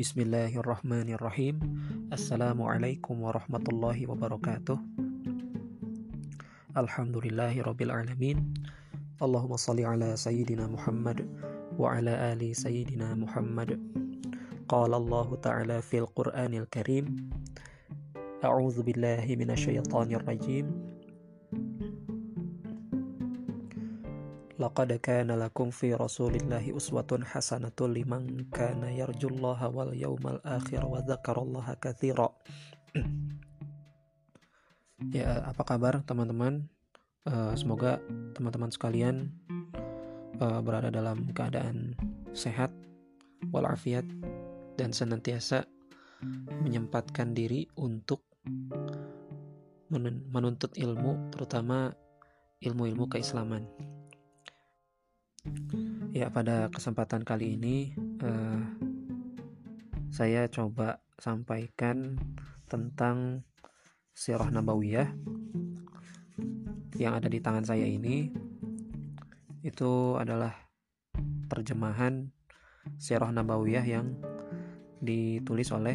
Bismillahirrahmanirrahim. Assalamualaikum warahmatullahi wabarakatuh. Alhamdulillahirabbil alamin. Allahumma salli ala sayyidina Muhammad wa ala ali sayyidina Muhammad. Qala Allah Ta'ala fil Qur'anil Karim. A'udzu billahi minasyaitonir rajim. Laqad kana lakum fi Rasulillahi uswatun hasanatun liman kana yarjullaha wal yawmal akhir wa dzakarallaha katsira. ya, apa kabar teman-teman? Uh, semoga teman-teman sekalian uh, berada dalam keadaan sehat walafiat dan senantiasa menyempatkan diri untuk menuntut ilmu terutama ilmu-ilmu keislaman. Ya, pada kesempatan kali ini uh, saya coba sampaikan tentang Sirah Nabawiyah yang ada di tangan saya ini itu adalah terjemahan Sirah Nabawiyah yang ditulis oleh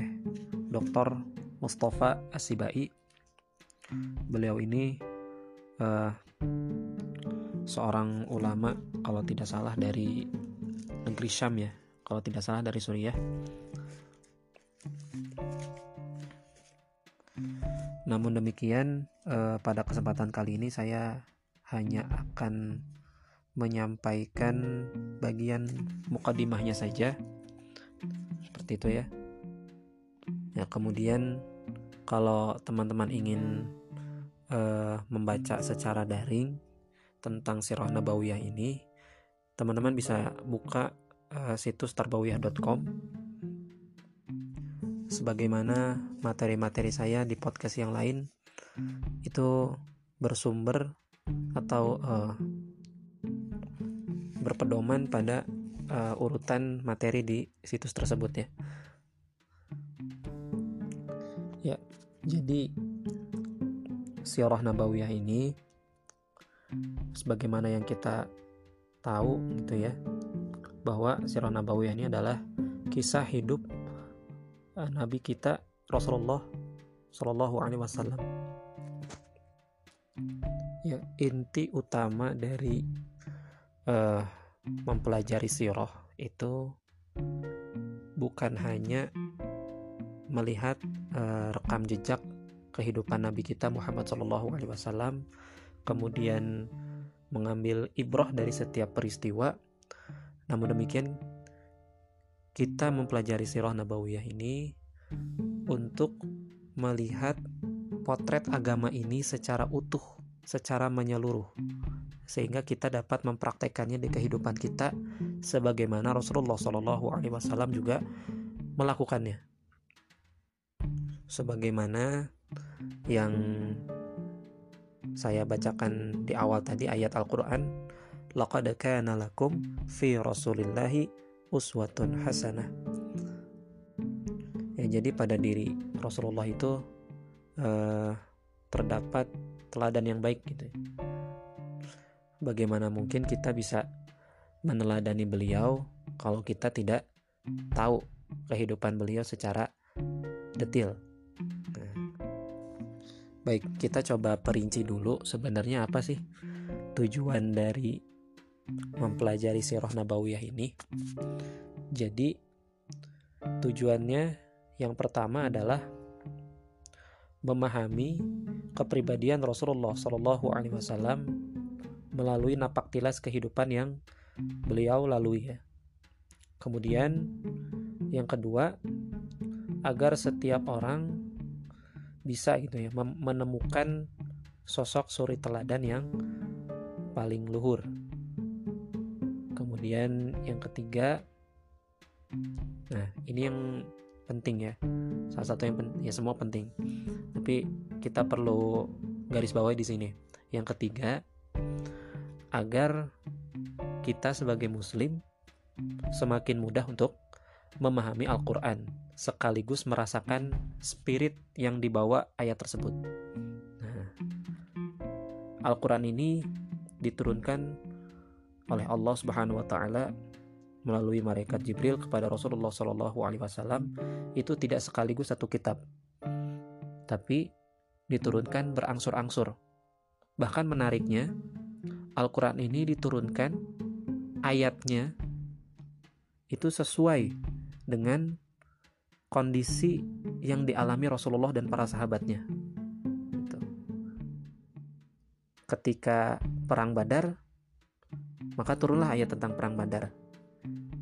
Dr. Mustafa Asibai. Beliau ini uh, seorang ulama kalau tidak salah dari negeri Syam ya. Kalau tidak salah dari Suriah. Namun demikian eh, pada kesempatan kali ini saya hanya akan menyampaikan bagian mukadimahnya saja. Seperti itu ya. Ya kemudian kalau teman-teman ingin uh, membaca secara daring tentang Sirah Nabawiyah ini, teman-teman bisa buka uh, situs tarbawiyah.com sebagaimana materi-materi saya di podcast yang lain itu bersumber atau uh, berpedoman pada uh, urutan materi di situs tersebut ya. Ya, jadi Sirah Nabawiyah ini sebagaimana yang kita tahu gitu ya bahwa Sirah Nabawiyah ini adalah kisah hidup uh, Nabi kita Rasulullah Shallallahu Alaihi Wasallam. Ya inti utama dari uh, mempelajari sirah itu bukan hanya melihat uh, rekam jejak kehidupan Nabi kita Muhammad Shallallahu Alaihi Wasallam kemudian mengambil ibroh dari setiap peristiwa. Namun demikian, kita mempelajari sirah nabawiyah ini untuk melihat potret agama ini secara utuh, secara menyeluruh, sehingga kita dapat mempraktekannya di kehidupan kita, sebagaimana Rasulullah Shallallahu Alaihi Wasallam juga melakukannya, sebagaimana yang saya bacakan di awal tadi ayat Al-Qur'an. Laqad kana lakum fi rasulillahi uswatun hasanah. Ya jadi pada diri Rasulullah itu uh, terdapat teladan yang baik gitu. Bagaimana mungkin kita bisa meneladani beliau kalau kita tidak tahu kehidupan beliau secara detail Baik, kita coba perinci dulu sebenarnya apa sih tujuan dari mempelajari sirah nabawiyah ini. Jadi tujuannya yang pertama adalah memahami kepribadian Rasulullah Shallallahu Alaihi Wasallam melalui napak tilas kehidupan yang beliau lalui ya. Kemudian yang kedua agar setiap orang bisa gitu ya menemukan sosok suri teladan yang paling luhur. Kemudian yang ketiga, nah ini yang penting ya, salah satu yang penting ya semua penting, tapi kita perlu garis bawahi di sini. Yang ketiga, agar kita sebagai Muslim semakin mudah untuk memahami Al-Quran sekaligus merasakan spirit yang dibawa ayat tersebut. Nah, Al-Quran ini diturunkan oleh Allah Subhanahu wa Ta'ala melalui malaikat Jibril kepada Rasulullah Shallallahu Alaihi Wasallam itu tidak sekaligus satu kitab, tapi diturunkan berangsur-angsur. Bahkan menariknya, Al-Quran ini diturunkan ayatnya itu sesuai dengan kondisi yang dialami Rasulullah dan para sahabatnya. Gitu. Ketika perang Badar, maka turunlah ayat tentang perang Badar.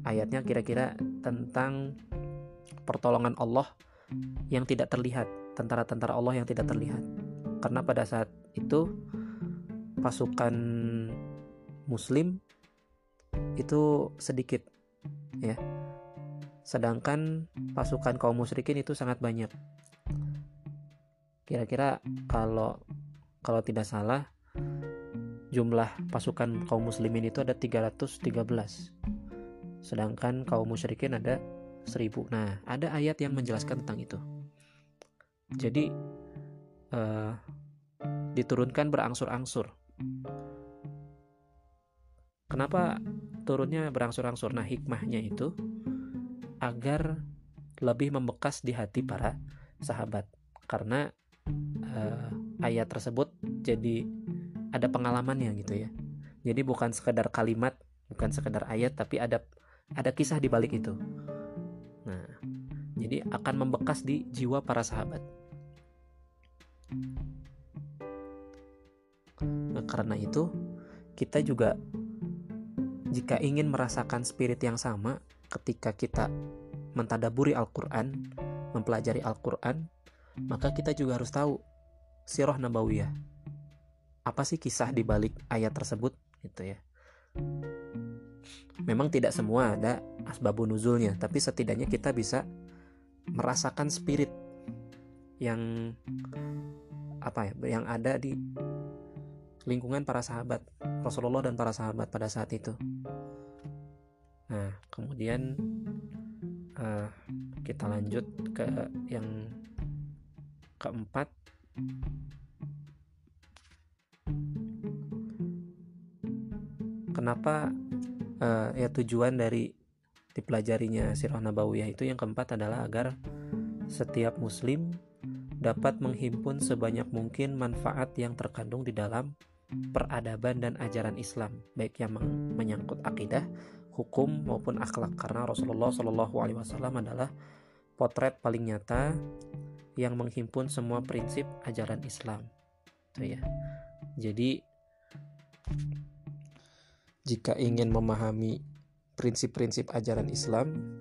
Ayatnya kira-kira tentang pertolongan Allah yang tidak terlihat, tentara-tentara Allah yang tidak terlihat. Karena pada saat itu pasukan muslim itu sedikit ya sedangkan pasukan kaum musyrikin itu sangat banyak. Kira-kira kalau kalau tidak salah jumlah pasukan kaum muslimin itu ada 313. Sedangkan kaum musyrikin ada 1000. Nah, ada ayat yang menjelaskan tentang itu. Jadi uh, diturunkan berangsur-angsur. Kenapa turunnya berangsur-angsur? Nah, hikmahnya itu agar lebih membekas di hati para sahabat. Karena uh, ayat tersebut jadi ada pengalamannya gitu ya. Jadi bukan sekedar kalimat bukan sekedar ayat tapi ada ada kisah di balik itu. Nah jadi akan membekas di jiwa para sahabat. Nah karena itu kita juga jika ingin merasakan spirit yang sama ketika kita mentadaburi Al-Quran, mempelajari Al-Quran, maka kita juga harus tahu sirah nabawiyah. Apa sih kisah di balik ayat tersebut gitu ya. Memang tidak semua ada asbabun nuzulnya, tapi setidaknya kita bisa merasakan spirit yang apa ya, yang ada di lingkungan para sahabat Rasulullah dan para sahabat pada saat itu. Nah, kemudian uh, kita lanjut ke yang keempat. Kenapa uh, ya tujuan dari dipelajarinya Sirah Nabawiyah itu yang keempat adalah agar setiap muslim dapat menghimpun sebanyak mungkin manfaat yang terkandung di dalam peradaban dan ajaran Islam, baik yang menyangkut akidah hukum maupun akhlak karena Rasulullah Shallallahu Alaihi Wasallam adalah potret paling nyata yang menghimpun semua prinsip ajaran Islam. Itu ya. Jadi jika ingin memahami prinsip-prinsip ajaran Islam,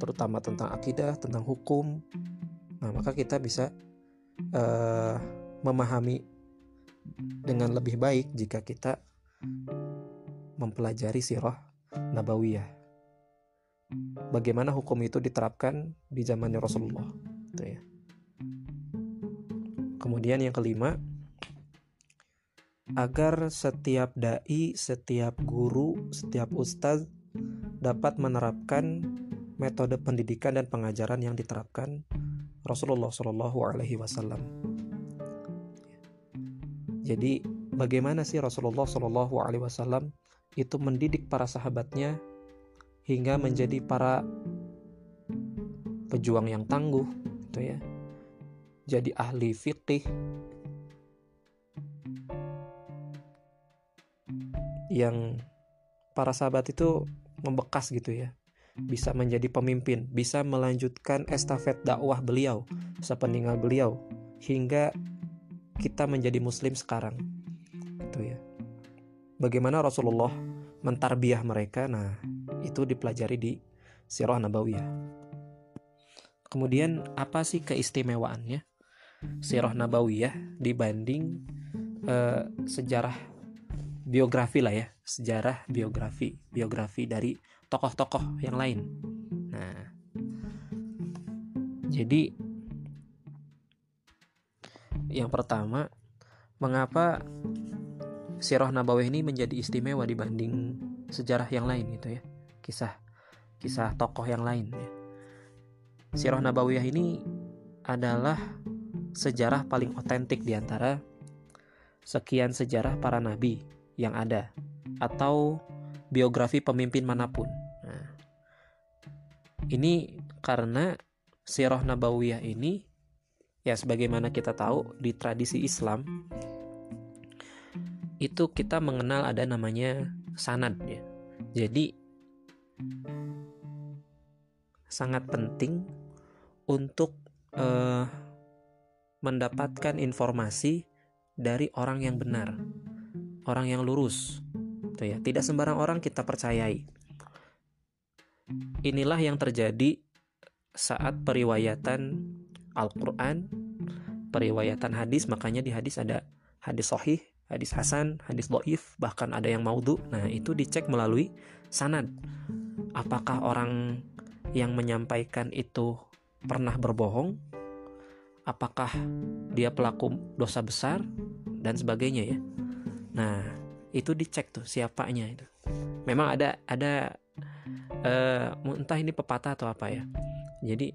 terutama tentang akidah, tentang hukum, nah maka kita bisa uh, memahami dengan lebih baik jika kita mempelajari sirah nabawiyah. Bagaimana hukum itu diterapkan di zamannya Rasulullah. Itu ya. Kemudian yang kelima, agar setiap dai, setiap guru, setiap ustadz dapat menerapkan metode pendidikan dan pengajaran yang diterapkan Rasulullah Shallallahu Alaihi Wasallam. Jadi bagaimana sih Rasulullah Shallallahu Alaihi Wasallam itu mendidik para sahabatnya hingga menjadi para pejuang yang tangguh gitu ya. Jadi ahli fikih yang para sahabat itu membekas gitu ya. Bisa menjadi pemimpin bisa melanjutkan estafet dakwah beliau sepeninggal beliau hingga kita menjadi muslim sekarang bagaimana Rasulullah mentarbiah mereka. Nah, itu dipelajari di Sirah Nabawiyah. Kemudian apa sih keistimewaannya Sirah Nabawiyah dibanding uh, sejarah biografi lah ya, sejarah biografi, biografi dari tokoh-tokoh yang lain. Nah, jadi yang pertama, mengapa Sirah Nabawiyah ini menjadi istimewa dibanding sejarah yang lain gitu ya. Kisah kisah tokoh yang lain ya. Sirah Nabawiyah ini adalah sejarah paling otentik di antara sekian sejarah para nabi yang ada atau biografi pemimpin mana pun. Nah, Ini karena sirah nabawiyah ini ya sebagaimana kita tahu di tradisi Islam itu kita mengenal ada namanya sanad ya. Jadi sangat penting untuk uh, mendapatkan informasi dari orang yang benar, orang yang lurus. Tuh ya, tidak sembarang orang kita percayai. Inilah yang terjadi saat periwayatan Al-Qur'an, periwayatan hadis, makanya di hadis ada hadis sahih, hadis hasan, hadis doif, bahkan ada yang maudhu. Nah, itu dicek melalui sanad. Apakah orang yang menyampaikan itu pernah berbohong? Apakah dia pelaku dosa besar dan sebagainya ya? Nah, itu dicek tuh siapanya itu. Memang ada ada uh, entah ini pepatah atau apa ya. Jadi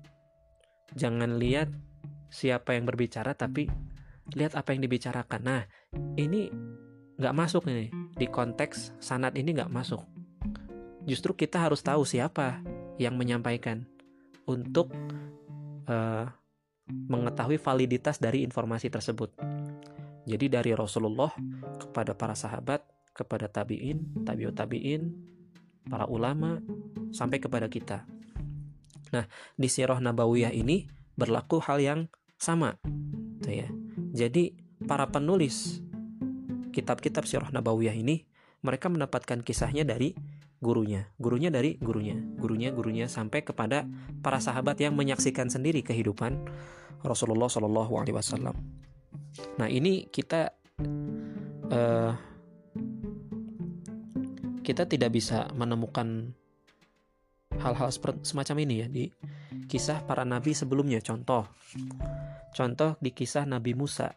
jangan lihat siapa yang berbicara tapi lihat apa yang dibicarakan. Nah, ini nggak masuk nih di konteks sanat ini nggak masuk. Justru kita harus tahu siapa yang menyampaikan untuk uh, mengetahui validitas dari informasi tersebut. Jadi dari Rasulullah kepada para sahabat, kepada tabiin, tabiut tabiin, para ulama, sampai kepada kita. Nah, di Sirah Nabawiyah ini berlaku hal yang sama. Tuh ya. Jadi para penulis kitab-kitab Sirah Nabawiyah ini mereka mendapatkan kisahnya dari gurunya, gurunya dari gurunya, gurunya gurunya sampai kepada para sahabat yang menyaksikan sendiri kehidupan Rasulullah Shallallahu Alaihi Wasallam. Nah ini kita uh, kita tidak bisa menemukan hal-hal semacam ini ya di kisah para nabi sebelumnya. Contoh, contoh di kisah Nabi Musa.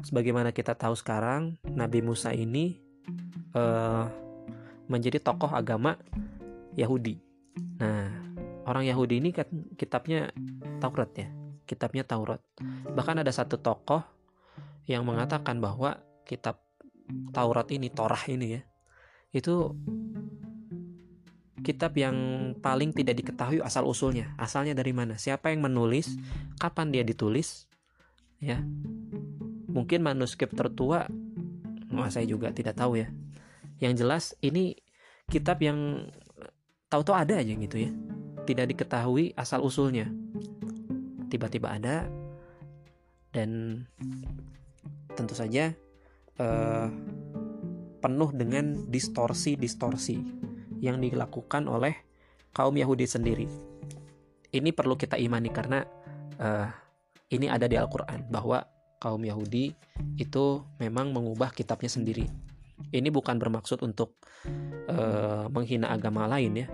Sebagaimana kita tahu sekarang, Nabi Musa ini uh, menjadi tokoh agama Yahudi. Nah, orang Yahudi ini kan kitabnya Taurat ya kitabnya Taurat. Bahkan ada satu tokoh yang mengatakan bahwa kitab Taurat ini, Torah ini ya, itu kitab yang paling tidak diketahui asal usulnya, asalnya dari mana, siapa yang menulis, kapan dia ditulis, ya. Mungkin manuskrip tertua, wah saya juga tidak tahu ya. Yang jelas ini kitab yang tahu-tahu ada aja gitu ya, tidak diketahui asal usulnya. Tiba-tiba ada. Dan tentu saja uh, penuh dengan distorsi-distorsi yang dilakukan oleh kaum Yahudi sendiri. Ini perlu kita imani karena uh, ini ada di Al-Quran bahwa kaum Yahudi itu memang mengubah kitabnya sendiri. Ini bukan bermaksud untuk uh, menghina agama lain ya,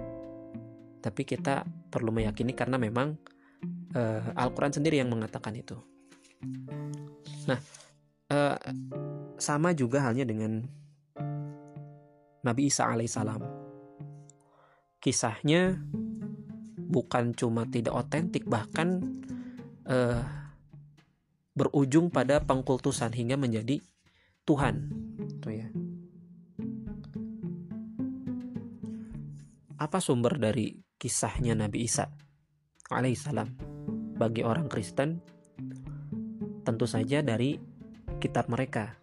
tapi kita perlu meyakini karena memang uh, Al-Quran sendiri yang mengatakan itu. Nah, uh, sama juga halnya dengan Nabi Isa alaihissalam. Kisahnya bukan cuma tidak otentik, bahkan uh, berujung pada pengkultusan hingga menjadi Tuhan. Tuh ya. Apa sumber dari kisahnya Nabi Isa alaihissalam? bagi orang Kristen tentu saja dari kitab mereka.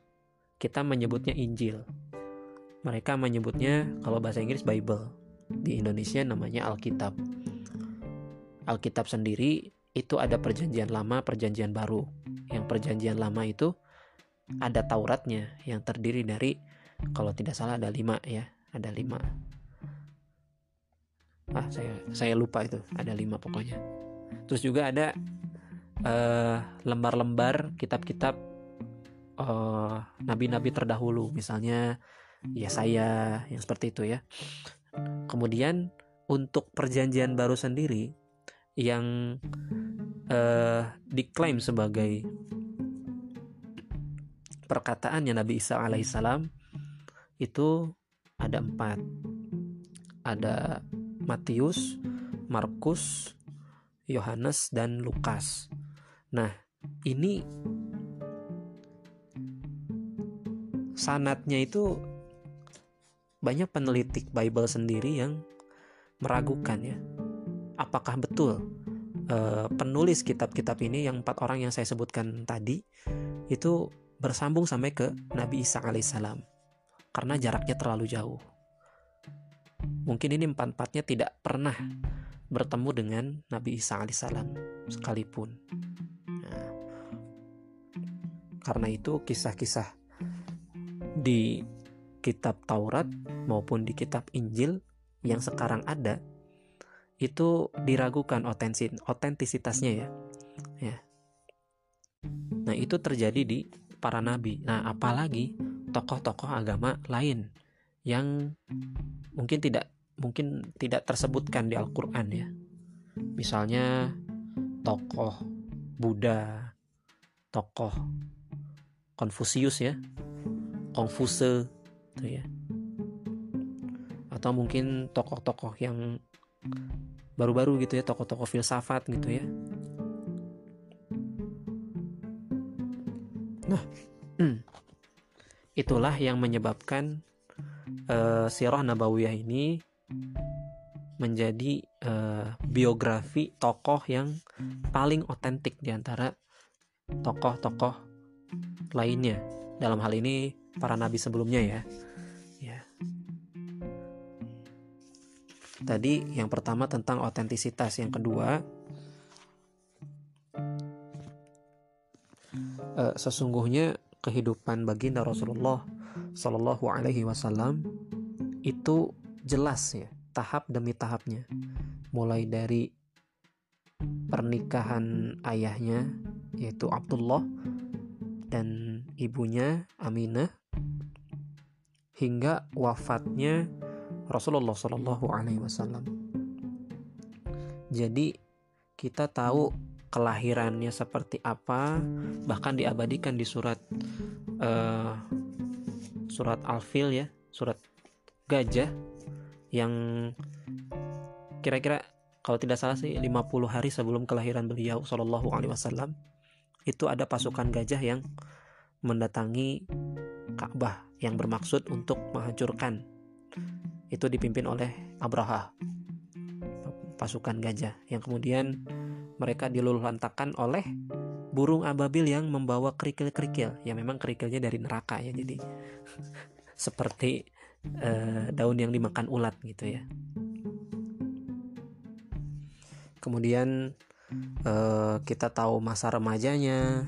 Kita menyebutnya Injil. Mereka menyebutnya kalau bahasa Inggris Bible. Di Indonesia namanya Alkitab. Alkitab sendiri itu ada perjanjian lama, perjanjian baru. Yang perjanjian lama itu ada Tauratnya yang terdiri dari kalau tidak salah ada lima ya, ada lima. Ah saya saya lupa itu ada lima pokoknya terus juga ada eh, lembar-lembar kitab-kitab uh, nabi-nabi terdahulu misalnya ya saya yang seperti itu ya kemudian untuk perjanjian baru sendiri yang uh, diklaim sebagai perkataannya Nabi Isa alaihissalam itu ada empat ada Matius, Markus, Yohanes dan Lukas. Nah, ini sanatnya itu banyak peneliti Bible sendiri yang meragukan ya apakah betul uh, penulis kitab-kitab ini yang empat orang yang saya sebutkan tadi itu bersambung sampai ke Nabi Isa alaihissalam karena jaraknya terlalu jauh. Mungkin ini empat-empatnya tidak pernah bertemu dengan Nabi Isa alaihissalam sekalipun. Nah, karena itu kisah-kisah di kitab Taurat maupun di kitab Injil yang sekarang ada itu diragukan otentisitasnya ya. Ya. Nah, itu terjadi di para nabi. Nah, apalagi tokoh-tokoh agama lain yang mungkin tidak mungkin tidak tersebutkan di Al-Qur'an ya. Misalnya tokoh Buddha, tokoh Konfusius ya. Konfuse gitu ya. Atau mungkin tokoh-tokoh yang baru-baru gitu ya, tokoh-tokoh filsafat gitu ya. Nah, hmm, itulah yang menyebabkan uh, sirah nabawiyah ini menjadi uh, biografi tokoh yang paling otentik di antara tokoh-tokoh lainnya. Dalam hal ini para nabi sebelumnya ya. Ya. Tadi yang pertama tentang otentisitas, yang kedua uh, sesungguhnya kehidupan baginda Rasulullah Shallallahu Alaihi Wasallam itu jelas ya tahap demi tahapnya mulai dari pernikahan ayahnya yaitu Abdullah dan ibunya Aminah hingga wafatnya Rasulullah Shallallahu Alaihi Wasallam. Jadi kita tahu kelahirannya seperti apa bahkan diabadikan di surat uh, surat Al-Fil ya surat gajah yang kira-kira kalau tidak salah sih 50 hari sebelum kelahiran beliau Shallallahu Alaihi Wasallam itu ada pasukan gajah yang mendatangi Ka'bah yang bermaksud untuk menghancurkan. Itu dipimpin oleh Abraha pasukan gajah yang kemudian mereka diluluhlantakan oleh burung ababil yang membawa kerikil-kerikil. Ya memang kerikilnya dari neraka ya jadi seperti uh, daun yang dimakan ulat gitu ya. Kemudian uh, kita tahu masa remajanya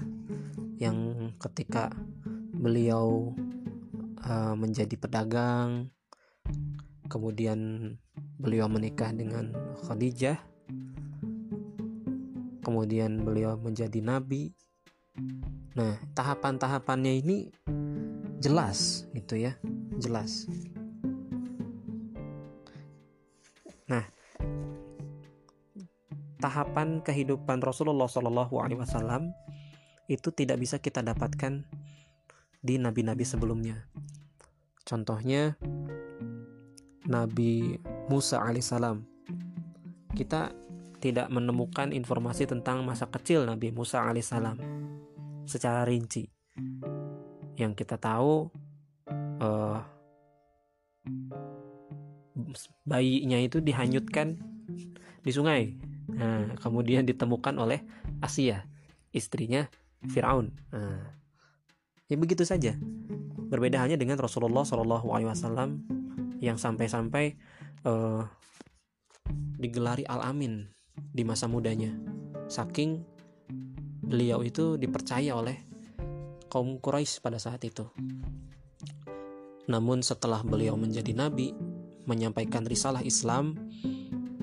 yang ketika beliau uh, menjadi pedagang kemudian beliau menikah dengan Khadijah kemudian beliau menjadi nabi. Nah, tahapan-tahapannya ini jelas gitu ya, jelas. Nah, tahapan kehidupan Rasulullah Shallallahu Alaihi Wasallam itu tidak bisa kita dapatkan di nabi-nabi sebelumnya. Contohnya Nabi Musa alaihissalam. Kita tidak menemukan informasi tentang masa kecil Nabi Musa alaihissalam secara rinci. Yang kita tahu uh, bayinya itu dihanyutkan di sungai. Nah, kemudian ditemukan oleh Asia, istrinya Firaun. Nah, ya begitu saja. Berbeda halnya dengan Rasulullah Shallallahu Alaihi Wasallam yang sampai-sampai uh, digelari Al-Amin di masa mudanya. Saking beliau itu dipercaya oleh kaum Quraisy pada saat itu. Namun setelah beliau menjadi nabi, menyampaikan risalah Islam,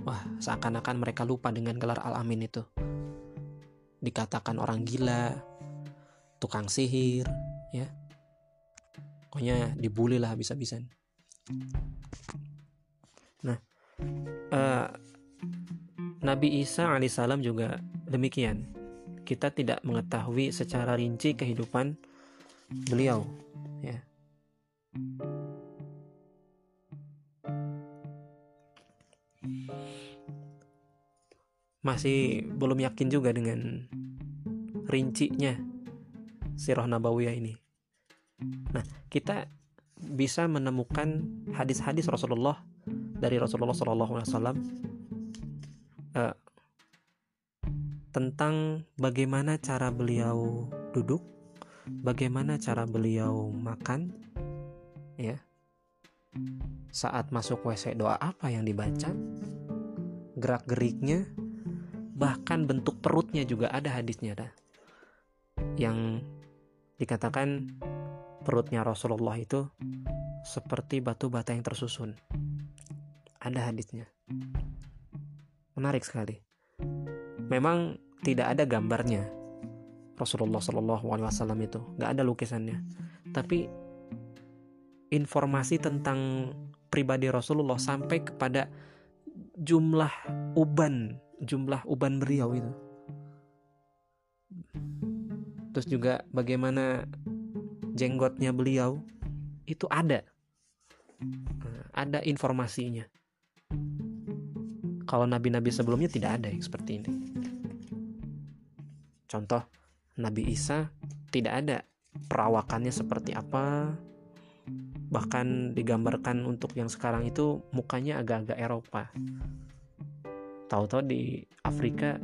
wah seakan-akan mereka lupa dengan gelar Al-Amin itu. Dikatakan orang gila, tukang sihir, ya. Pokoknya dibully lah habis-habisan. Nah, uh, Nabi Isa alaihissalam juga demikian. Kita tidak mengetahui secara rinci kehidupan beliau, ya. Masih belum yakin juga dengan rincinya sirah nabawiyah ini. Nah, kita bisa menemukan hadis-hadis Rasulullah dari Rasulullah SAW uh, tentang bagaimana cara beliau duduk, bagaimana cara beliau makan, ya. Saat masuk WC doa apa yang dibaca, gerak geriknya, bahkan bentuk perutnya juga ada hadisnya dah. Yang dikatakan perutnya Rasulullah itu seperti batu bata yang tersusun. Ada hadisnya. Menarik sekali memang tidak ada gambarnya Rasulullah Shallallahu Alaihi Wasallam itu nggak ada lukisannya tapi informasi tentang pribadi Rasulullah sampai kepada jumlah uban jumlah uban beliau itu terus juga bagaimana jenggotnya beliau itu ada ada informasinya kalau nabi-nabi sebelumnya tidak ada yang seperti ini Contoh, Nabi Isa tidak ada perawakannya seperti apa. Bahkan digambarkan untuk yang sekarang itu mukanya agak-agak Eropa. Tahu-tahu di Afrika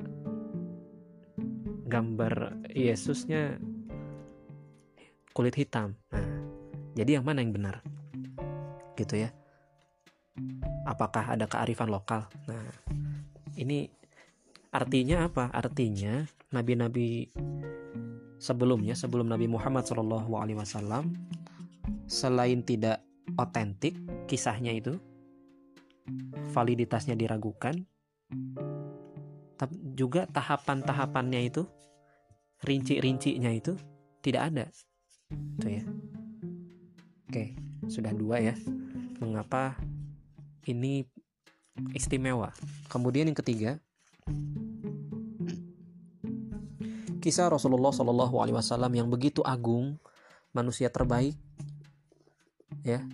gambar Yesusnya kulit hitam. Nah, jadi yang mana yang benar? Gitu ya. Apakah ada kearifan lokal? Nah, ini artinya apa? Artinya nabi-nabi sebelumnya sebelum Nabi Muhammad Wasallam selain tidak otentik kisahnya itu validitasnya diragukan tapi juga tahapan-tahapannya itu rinci-rincinya itu tidak ada. Itu ya. Oke sudah dua ya. Mengapa ini istimewa? Kemudian yang ketiga kisah Rasulullah Shallallahu Alaihi Wasallam yang begitu agung, manusia terbaik, ya.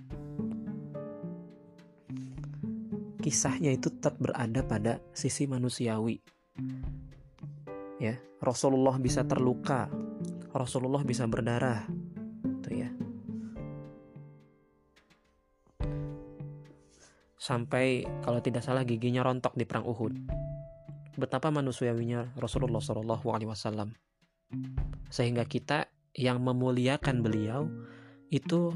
Kisahnya itu tetap berada pada sisi manusiawi. Ya, Rasulullah bisa terluka, Rasulullah bisa berdarah, tuh ya. Sampai kalau tidak salah giginya rontok di perang Uhud betapa manusiawinya Rasulullah Shallallahu Alaihi Wasallam sehingga kita yang memuliakan beliau itu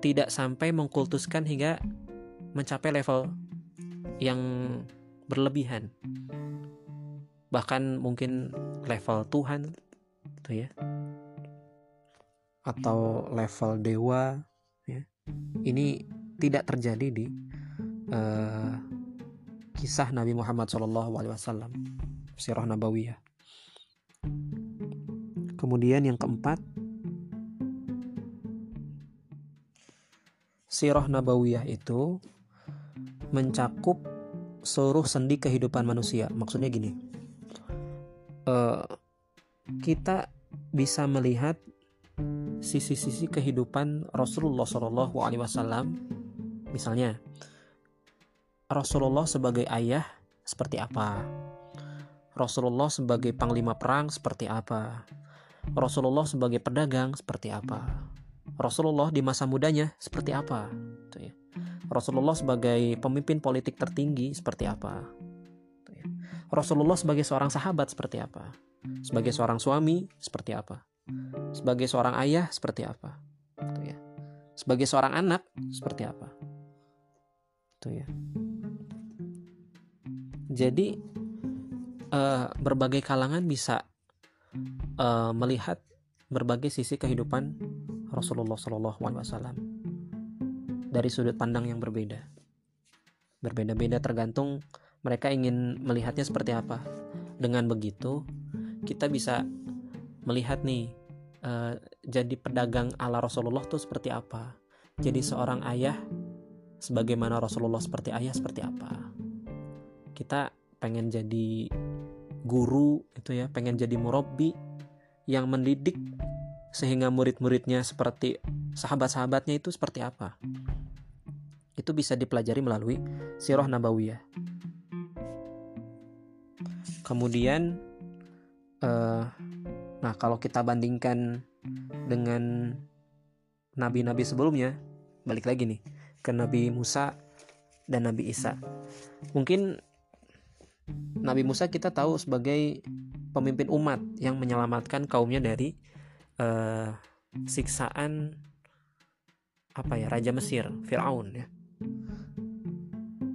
tidak sampai mengkultuskan hingga mencapai level yang berlebihan. Bahkan mungkin level Tuhan gitu ya. Atau level dewa ya. Ini tidak terjadi di uh, kisah Nabi Muhammad SAW sirah nabawiyah. Kemudian yang keempat sirah nabawiyah itu mencakup seluruh sendi kehidupan manusia maksudnya gini uh, kita bisa melihat sisi-sisi kehidupan Rasulullah SAW misalnya Rasulullah sebagai ayah seperti apa? Rasulullah sebagai panglima perang seperti apa? Rasulullah sebagai pedagang seperti apa? Rasulullah di masa mudanya seperti apa? ya. Rasulullah sebagai pemimpin politik tertinggi seperti apa? ya. Rasulullah sebagai seorang sahabat seperti apa? Sebagai seorang suami seperti apa? Sebagai seorang ayah seperti apa? ya. Sebagai seorang anak seperti apa? Itu ya. Jadi uh, berbagai kalangan bisa uh, melihat berbagai sisi kehidupan Rasulullah Shallallahu Alaihi Wasallam dari sudut pandang yang berbeda. Berbeda-beda tergantung mereka ingin melihatnya seperti apa. Dengan begitu, kita bisa melihat nih uh, jadi pedagang ala Rasulullah tuh seperti apa. Jadi seorang ayah sebagaimana Rasulullah seperti ayah seperti apa kita pengen jadi guru itu ya pengen jadi murabbi yang mendidik sehingga murid-muridnya seperti sahabat-sahabatnya itu seperti apa itu bisa dipelajari melalui sirah nabawiyah kemudian uh, nah kalau kita bandingkan dengan nabi-nabi sebelumnya balik lagi nih ke Nabi Musa dan Nabi Isa. Mungkin Nabi Musa kita tahu sebagai pemimpin umat yang menyelamatkan kaumnya dari uh, siksaan apa ya raja Mesir Firaun ya.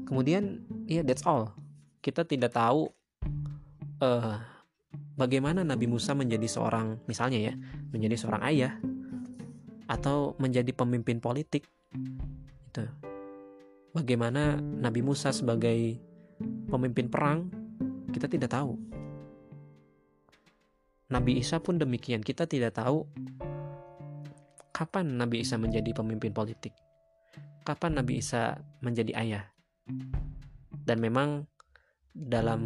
Kemudian ya yeah, that's all. Kita tidak tahu uh, bagaimana Nabi Musa menjadi seorang misalnya ya menjadi seorang ayah atau menjadi pemimpin politik. Itu. Bagaimana Nabi Musa sebagai pemimpin perang kita tidak tahu. Nabi Isa pun demikian. Kita tidak tahu kapan Nabi Isa menjadi pemimpin politik kapan Nabi Isa menjadi ayah dan memang dalam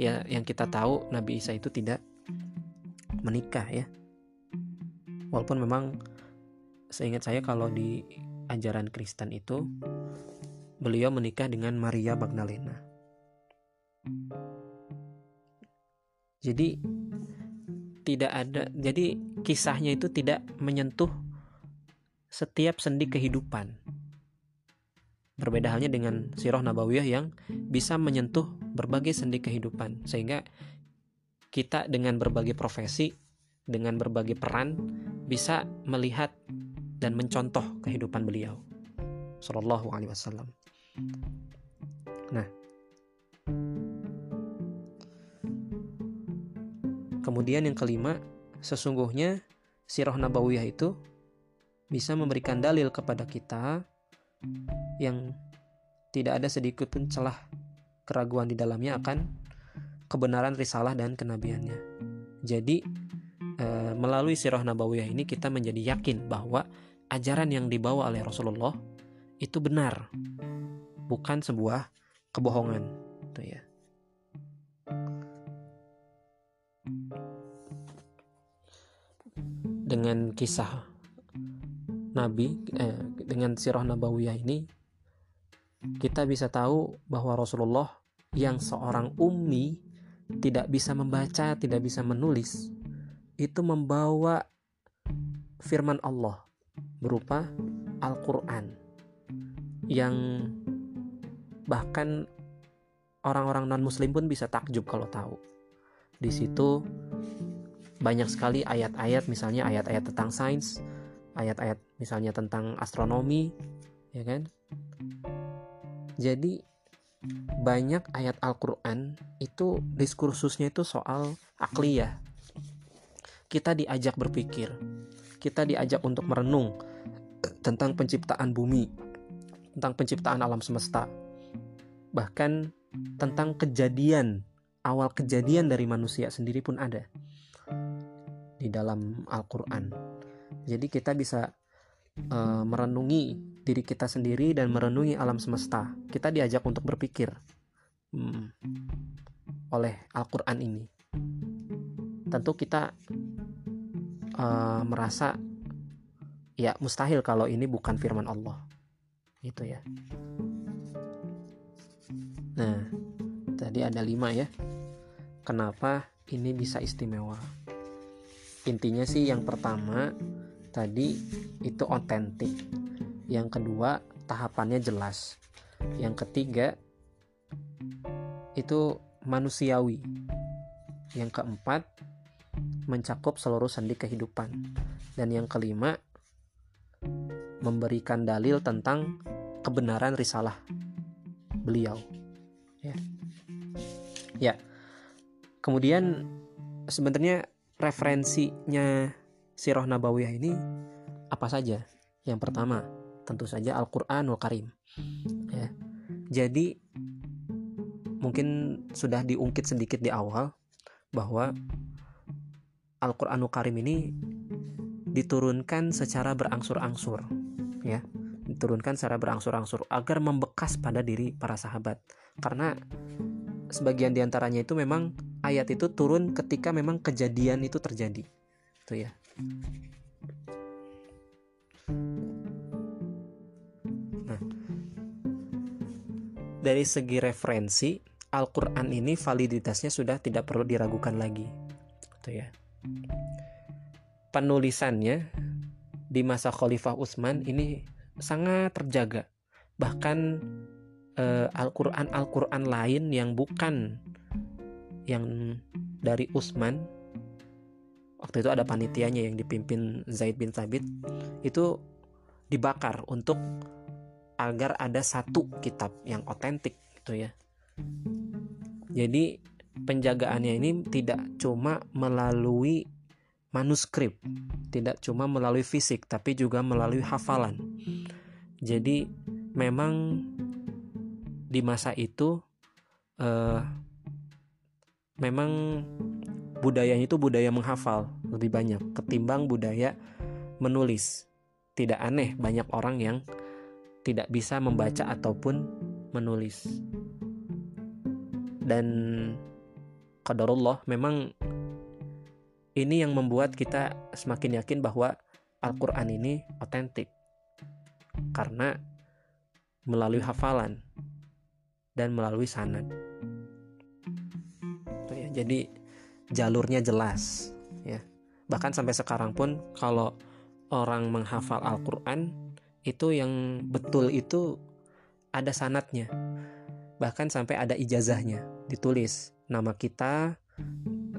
ya yang kita tahu Nabi Isa itu tidak menikah ya walaupun memang seingat saya kalau di ajaran Kristen itu beliau menikah dengan Maria Magdalena. Jadi tidak ada jadi kisahnya itu tidak menyentuh setiap sendi kehidupan. Berbeda halnya dengan Sirah Nabawiyah yang bisa menyentuh berbagai sendi kehidupan sehingga kita dengan berbagai profesi, dengan berbagai peran bisa melihat dan mencontoh kehidupan beliau Shallallahu Alaihi Wasallam. Nah, kemudian yang kelima, sesungguhnya sirah nabawiyah itu bisa memberikan dalil kepada kita yang tidak ada sedikit pun celah keraguan di dalamnya akan kebenaran risalah dan kenabiannya. Jadi e, melalui sirah nabawiyah ini kita menjadi yakin bahwa ajaran yang dibawa oleh Rasulullah itu benar, bukan sebuah kebohongan, gitu ya. Dengan kisah Nabi, eh, dengan sirah nabawiyah ini, kita bisa tahu bahwa Rasulullah yang seorang ummi tidak bisa membaca, tidak bisa menulis, itu membawa firman Allah berupa Al-Quran yang bahkan orang-orang non-muslim pun bisa takjub kalau tahu. Di situ banyak sekali ayat-ayat misalnya ayat-ayat tentang sains, ayat-ayat misalnya tentang astronomi, ya kan? Jadi banyak ayat Al-Qur'an itu diskursusnya itu soal akliyah, kita diajak berpikir, kita diajak untuk merenung tentang penciptaan bumi, tentang penciptaan alam semesta, bahkan tentang kejadian, awal kejadian dari manusia sendiri pun ada di dalam Al-Quran. Jadi kita bisa uh, merenungi diri kita sendiri dan merenungi alam semesta. Kita diajak untuk berpikir hmm, oleh Al-Quran ini. Tentu kita uh, merasa ya mustahil kalau ini bukan firman Allah gitu ya nah tadi ada lima ya kenapa ini bisa istimewa intinya sih yang pertama tadi itu otentik yang kedua tahapannya jelas yang ketiga itu manusiawi yang keempat mencakup seluruh sendi kehidupan. Dan yang kelima, memberikan dalil tentang kebenaran risalah beliau. Ya. Ya. Kemudian sebenarnya referensinya Sirah Nabawiyah ini apa saja? Yang pertama, tentu saja Al-Qur'anul Karim. Ya. Jadi mungkin sudah diungkit sedikit di awal bahwa Al-Qur'anul Karim ini diturunkan secara berangsur-angsur ya diturunkan secara berangsur-angsur agar membekas pada diri para sahabat karena sebagian di antaranya itu memang ayat itu turun ketika memang kejadian itu terjadi itu ya nah. Dari segi referensi Al-Quran ini validitasnya sudah tidak perlu diragukan lagi. Itu ya. Penulisannya di masa Khalifah Utsman ini sangat terjaga. bahkan uh, Al-Qur'an Al-Qur'an lain yang bukan yang dari Utsman waktu itu ada panitianya yang dipimpin Zaid bin Thabit itu dibakar untuk agar ada satu kitab yang otentik gitu ya. Jadi penjagaannya ini tidak cuma melalui manuskrip, tidak cuma melalui fisik, tapi juga melalui hafalan. Jadi memang di masa itu eh, memang budayanya itu budaya menghafal lebih banyak ketimbang budaya menulis. Tidak aneh banyak orang yang tidak bisa membaca ataupun menulis. Dan qadarullah memang ini yang membuat kita semakin yakin bahwa Al-Qur'an ini otentik. Karena melalui hafalan dan melalui sanad. Ya, jadi jalurnya jelas ya. Bahkan sampai sekarang pun kalau orang menghafal Al-Quran itu yang betul itu ada sanatnya. Bahkan sampai ada ijazahnya ditulis nama kita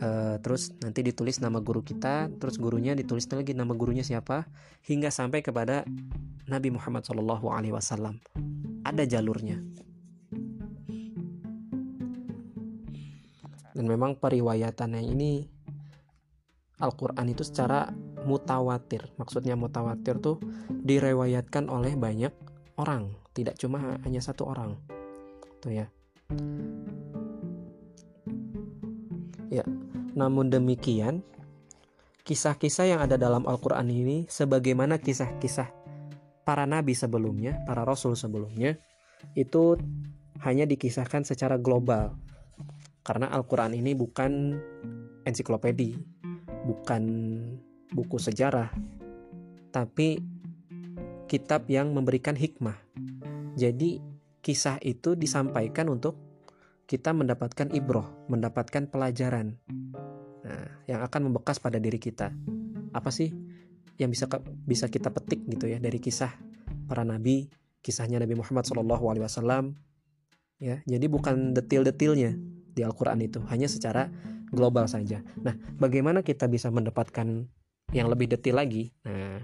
uh, terus nanti ditulis nama guru kita terus gurunya ditulis lagi nama gurunya siapa hingga sampai kepada Nabi Muhammad SAW ada jalurnya dan memang periwayatannya ini Al-Quran itu secara mutawatir. Maksudnya mutawatir tuh direwayatkan oleh banyak orang. Tidak cuma hanya satu orang. Tuh ya. Ya namun demikian kisah-kisah yang ada dalam Al-Quran ini sebagaimana kisah-kisah para nabi sebelumnya para rasul sebelumnya itu hanya dikisahkan secara global karena Al-Quran ini bukan ensiklopedi, bukan buku sejarah, tapi kitab yang memberikan hikmah. Jadi kisah itu disampaikan untuk kita mendapatkan ibroh, mendapatkan pelajaran nah, yang akan membekas pada diri kita. Apa sih yang bisa bisa kita petik gitu ya dari kisah para nabi, kisahnya Nabi Muhammad SAW. Ya, jadi bukan detil-detilnya, di Al-Quran itu hanya secara global saja. Nah, bagaimana kita bisa mendapatkan yang lebih detail lagi? Nah,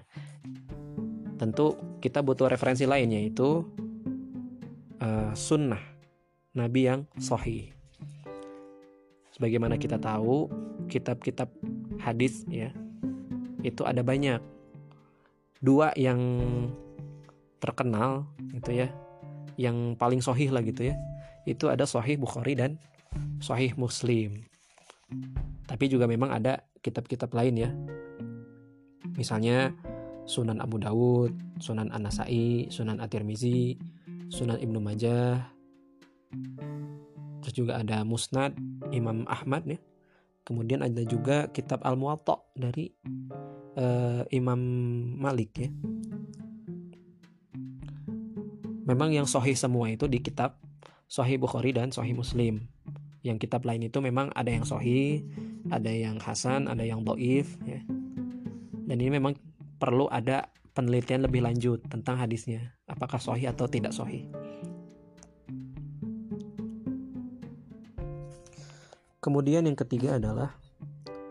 tentu kita butuh referensi lain yaitu uh, sunnah Nabi yang sahih. Sebagaimana kita tahu, kitab-kitab hadis ya itu ada banyak. Dua yang terkenal gitu ya, yang paling sahih lah gitu ya. Itu ada Sahih Bukhari dan Sahih Muslim. Tapi juga memang ada kitab-kitab lain ya. Misalnya Sunan Abu Dawud, Sunan An-Nasai, Sunan At-Tirmizi, Sunan Ibnu Majah. Terus juga ada Musnad Imam Ahmad ya. Kemudian ada juga kitab Al-Muwatta dari uh, Imam Malik ya. Memang yang sahih semua itu di kitab Sahih Bukhari dan Sahih Muslim yang kitab lain itu memang ada yang sohi ada yang hasan ada yang doif ya. Dan ini memang perlu ada penelitian lebih lanjut tentang hadisnya apakah sohi atau tidak sohi kemudian yang ketiga adalah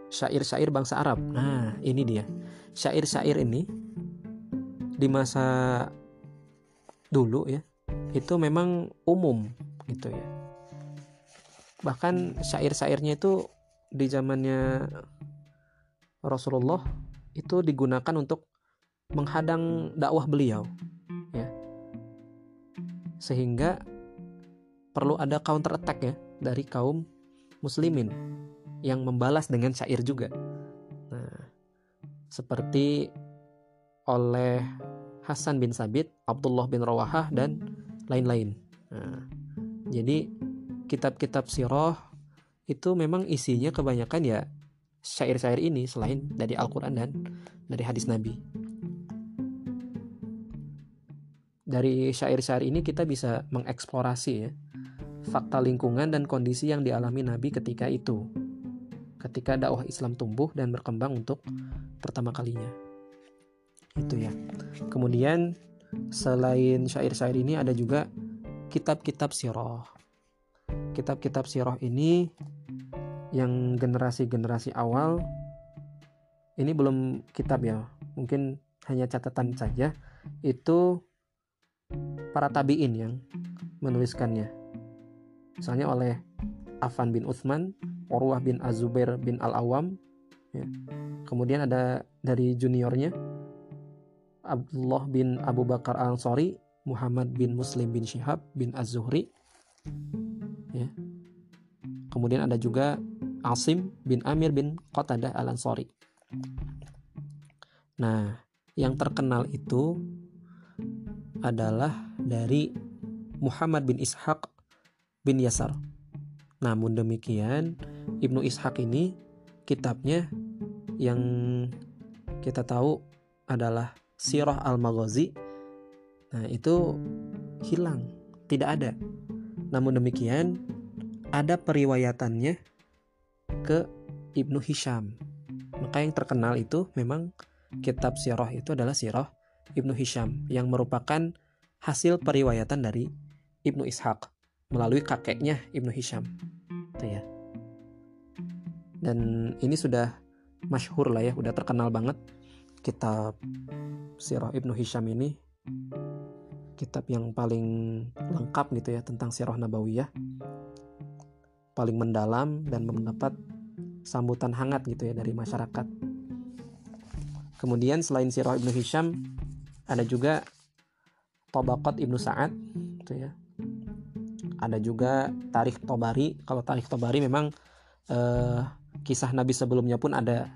syair-syair bangsa Arab. Nah ini dia. Syair-syair ini di masa dulu ya itu memang umum gitu ya bahkan syair-syairnya itu di zamannya Rasulullah itu digunakan untuk menghadang dakwah beliau ya. Sehingga perlu ada counter attack ya dari kaum muslimin yang membalas dengan syair juga. Nah seperti oleh Hasan bin Sabit, Abdullah bin Rawahah dan lain-lain. Nah, jadi kitab-kitab sirah itu memang isinya kebanyakan ya syair-syair ini selain dari Al-Quran dan dari hadis Nabi. Dari syair-syair ini kita bisa mengeksplorasi ya fakta lingkungan dan kondisi yang dialami Nabi ketika itu. Ketika dakwah Islam tumbuh dan berkembang untuk pertama kalinya. Itu ya. Kemudian selain syair-syair ini ada juga kitab-kitab sirah. Kitab-kitab sirah ini yang generasi-generasi awal ini belum kitab ya, mungkin hanya catatan saja. Itu para tabiin yang menuliskannya. Misalnya oleh Afan bin Uthman, Urwah bin Azubair bin Al-Awam. Ya. Kemudian ada dari juniornya Abdullah bin Abu Bakar Al-Ansari, Muhammad bin Muslim bin Syihab bin Az-Zuhri. Ya. Kemudian ada juga Asim bin Amir bin Qatadah Al-Ansari. Nah, yang terkenal itu adalah dari Muhammad bin Ishaq bin Yasar. Namun demikian, Ibnu Ishaq ini kitabnya yang kita tahu adalah Sirah Al-Maghazi. Nah, itu hilang, tidak ada. Namun demikian, ada periwayatannya ke Ibnu Hisham. Maka yang terkenal itu memang kitab sirah itu adalah sirah Ibnu Hisham yang merupakan hasil periwayatan dari Ibnu Ishaq melalui kakeknya Ibnu Hisham. Ya. Dan ini sudah masyhur lah ya, udah terkenal banget kitab Sirah Ibnu Hisham ini kitab yang paling lengkap gitu ya tentang Sirah Nabawiyah. Paling mendalam dan mendapat sambutan hangat gitu ya dari masyarakat. Kemudian selain Sirah Ibnu Hisham ada juga Tobakot Ibnu Sa'ad gitu ya. Ada juga Tarikh Tobari. Kalau Tarikh Tobari memang eh, kisah Nabi sebelumnya pun ada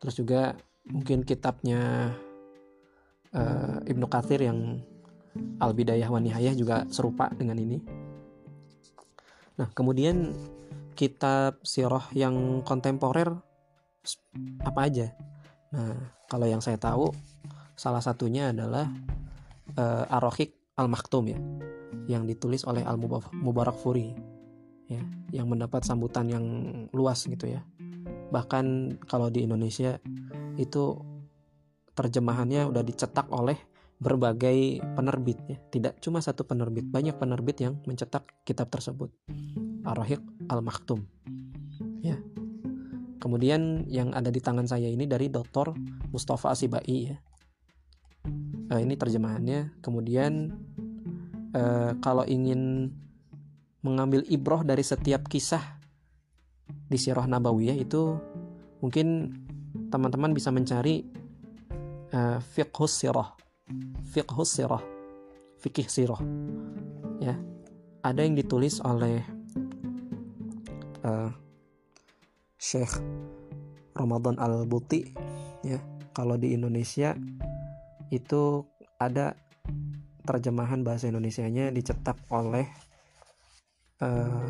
terus juga mungkin kitabnya uh, Ibnu Katsir yang Al Bidayah wa Nihayah juga serupa dengan ini. Nah, kemudian kitab sirah yang kontemporer apa aja? Nah, kalau yang saya tahu salah satunya adalah uh, Ar-Rahiq Al-Maktum ya, yang ditulis oleh Al Mubarak Furi ya, yang mendapat sambutan yang luas gitu ya bahkan kalau di Indonesia itu terjemahannya udah dicetak oleh berbagai penerbit ya. Tidak cuma satu penerbit banyak penerbit yang mencetak kitab tersebut. Ar-Rahiq Al-Maktum. Ya. Kemudian yang ada di tangan saya ini dari Dr. Mustafa Asibai ya. Nah, ini terjemahannya. Kemudian eh, kalau ingin mengambil ibroh dari setiap kisah di Sirah Nabawiyah itu mungkin teman-teman bisa mencari uh, fiqhus sirah fiqhus sirah fikih sirah. Ya ada yang ditulis oleh uh, Syekh Ramadan Al-Buti ya. Kalau di Indonesia itu ada terjemahan bahasa Indonesianya dicetak oleh uh,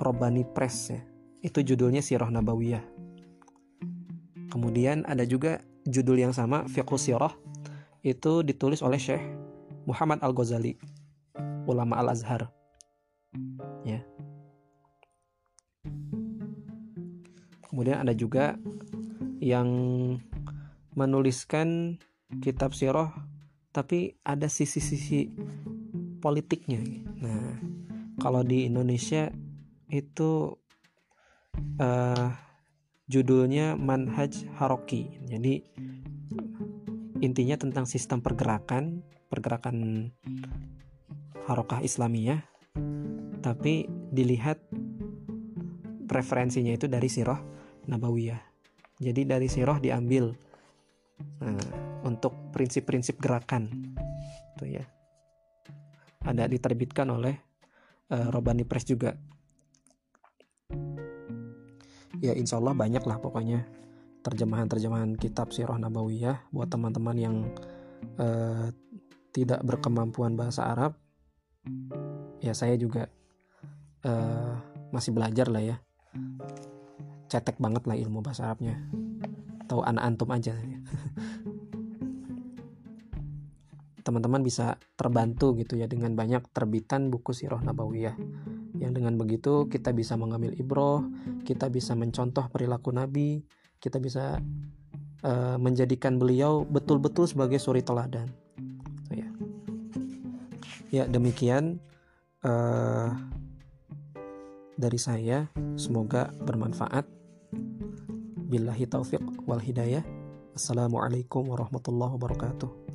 Robani Press ya. Itu judulnya Sirah Nabawiyah. Kemudian ada juga judul yang sama Fiqh Sirah itu ditulis oleh Syekh Muhammad Al-Ghazali, ulama Al-Azhar. Ya. Kemudian ada juga yang menuliskan kitab sirah tapi ada sisi-sisi politiknya. Nah, kalau di Indonesia itu uh, judulnya Manhaj Haroki. Jadi intinya tentang sistem pergerakan, pergerakan Harokah Islamiyah, tapi dilihat preferensinya itu dari Sirah Nabawiyah. Jadi dari Sirah diambil nah, untuk prinsip-prinsip gerakan, tuh ya. Ada diterbitkan oleh uh, Robani Press juga ya insya Allah banyak lah pokoknya terjemahan-terjemahan kitab Sirah Nabawiyah buat teman-teman yang uh, tidak berkemampuan bahasa Arab. Ya saya juga uh, masih belajar lah ya. Cetek banget lah ilmu bahasa Arabnya. Tahu anak antum aja. Teman-teman bisa terbantu gitu ya dengan banyak terbitan buku Sirah Nabawiyah yang dengan begitu kita bisa mengambil ibroh kita bisa mencontoh perilaku Nabi kita bisa uh, menjadikan beliau betul-betul sebagai suri teladan. Ya. Ya demikian uh, dari saya. Semoga bermanfaat. Billahi taufiq wal hidayah. Assalamualaikum warahmatullahi wabarakatuh